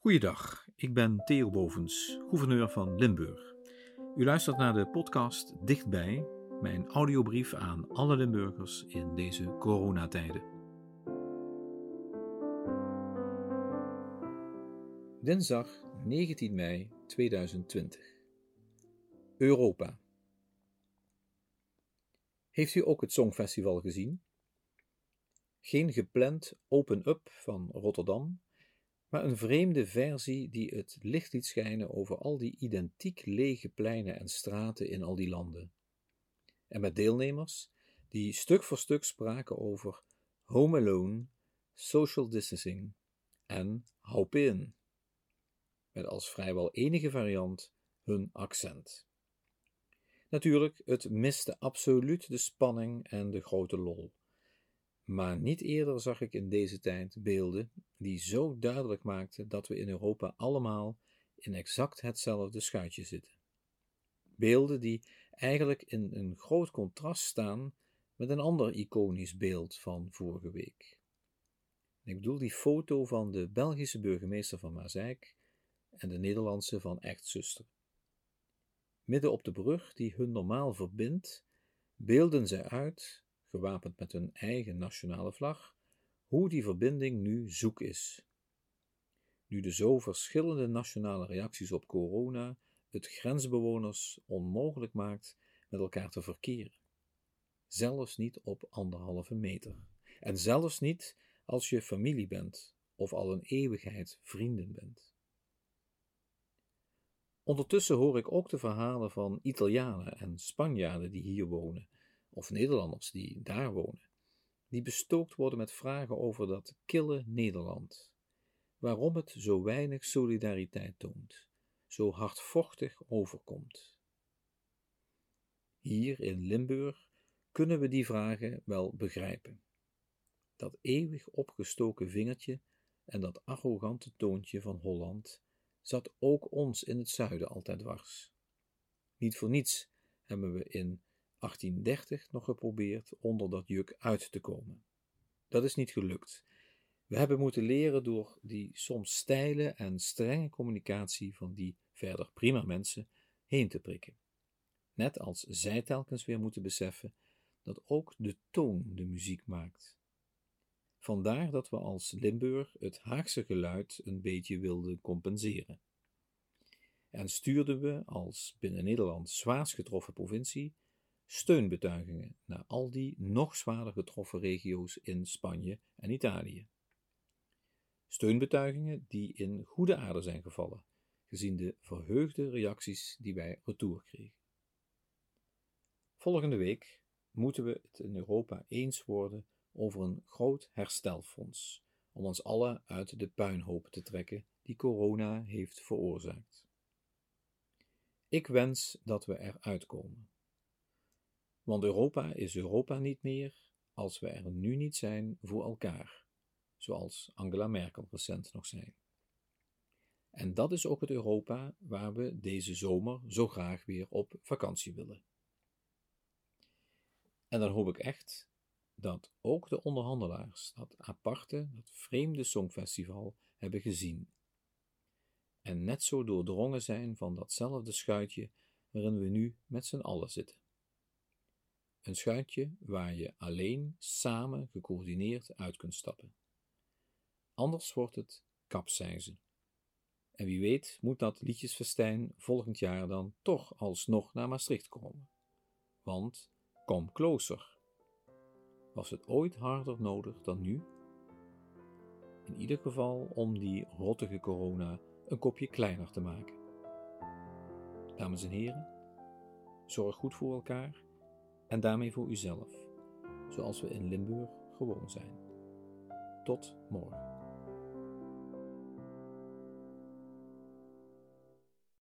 Goeiedag, ik ben Theo Bovens, gouverneur van Limburg. U luistert naar de podcast Dichtbij, mijn audiobrief aan alle Limburgers in deze coronatijden. Dinsdag 19 mei 2020. Europa. Heeft u ook het Songfestival gezien? Geen gepland open-up van Rotterdam, maar een vreemde versie die het licht liet schijnen over al die identiek lege pleinen en straten in al die landen. En met deelnemers die stuk voor stuk spraken over home alone, social distancing en hop in, met als vrijwel enige variant hun accent. Natuurlijk, het miste absoluut de spanning en de grote lol. Maar niet eerder zag ik in deze tijd beelden die zo duidelijk maakten dat we in Europa allemaal in exact hetzelfde schuitje zitten. Beelden die eigenlijk in een groot contrast staan met een ander iconisch beeld van vorige week. Ik bedoel die foto van de Belgische burgemeester van Mazeik en de Nederlandse van Echtzuster. Midden op de brug die hun normaal verbindt, beelden zij uit gewapend met hun eigen nationale vlag, hoe die verbinding nu zoek is. Nu de zo verschillende nationale reacties op corona het grensbewoners onmogelijk maakt met elkaar te verkeren. Zelfs niet op anderhalve meter. En zelfs niet als je familie bent of al een eeuwigheid vrienden bent. Ondertussen hoor ik ook de verhalen van Italianen en Spanjaarden die hier wonen of Nederlanders die daar wonen, die bestookt worden met vragen over dat kille Nederland, waarom het zo weinig solidariteit toont, zo hardvochtig overkomt. Hier in Limburg kunnen we die vragen wel begrijpen. Dat eeuwig opgestoken vingertje en dat arrogante toontje van Holland zat ook ons in het zuiden altijd dwars. Niet voor niets hebben we in 1830 nog geprobeerd onder dat juk uit te komen. Dat is niet gelukt. We hebben moeten leren door die soms steile en strenge communicatie van die verder prima mensen heen te prikken. Net als zij telkens weer moeten beseffen dat ook de toon de muziek maakt. Vandaar dat we als Limburg het Haagse geluid een beetje wilden compenseren. En stuurden we als binnen Nederland zwaarst getroffen provincie steunbetuigingen naar al die nog zwaarder getroffen regio's in Spanje en Italië. Steunbetuigingen die in goede aarde zijn gevallen, gezien de verheugde reacties die wij retour kregen. Volgende week moeten we het in Europa eens worden over een groot herstelfonds, om ons allen uit de puinhoop te trekken die corona heeft veroorzaakt. Ik wens dat we eruit komen want Europa is Europa niet meer als we er nu niet zijn voor elkaar, zoals Angela Merkel recent nog zei. En dat is ook het Europa waar we deze zomer zo graag weer op vakantie willen. En dan hoop ik echt dat ook de onderhandelaars dat aparte, dat vreemde songfestival hebben gezien. En net zo doordrongen zijn van datzelfde schuitje waarin we nu met z'n allen zitten. Een schuitje waar je alleen samen gecoördineerd uit kunt stappen. Anders wordt het kapseizen. En wie weet moet dat liedjesfestijn volgend jaar dan toch alsnog naar Maastricht komen. Want kom closer. Was het ooit harder nodig dan nu? In ieder geval om die rottige corona een kopje kleiner te maken. Dames en heren, zorg goed voor elkaar en daarmee voor uzelf, zoals we in Limburg gewoon zijn. Tot morgen.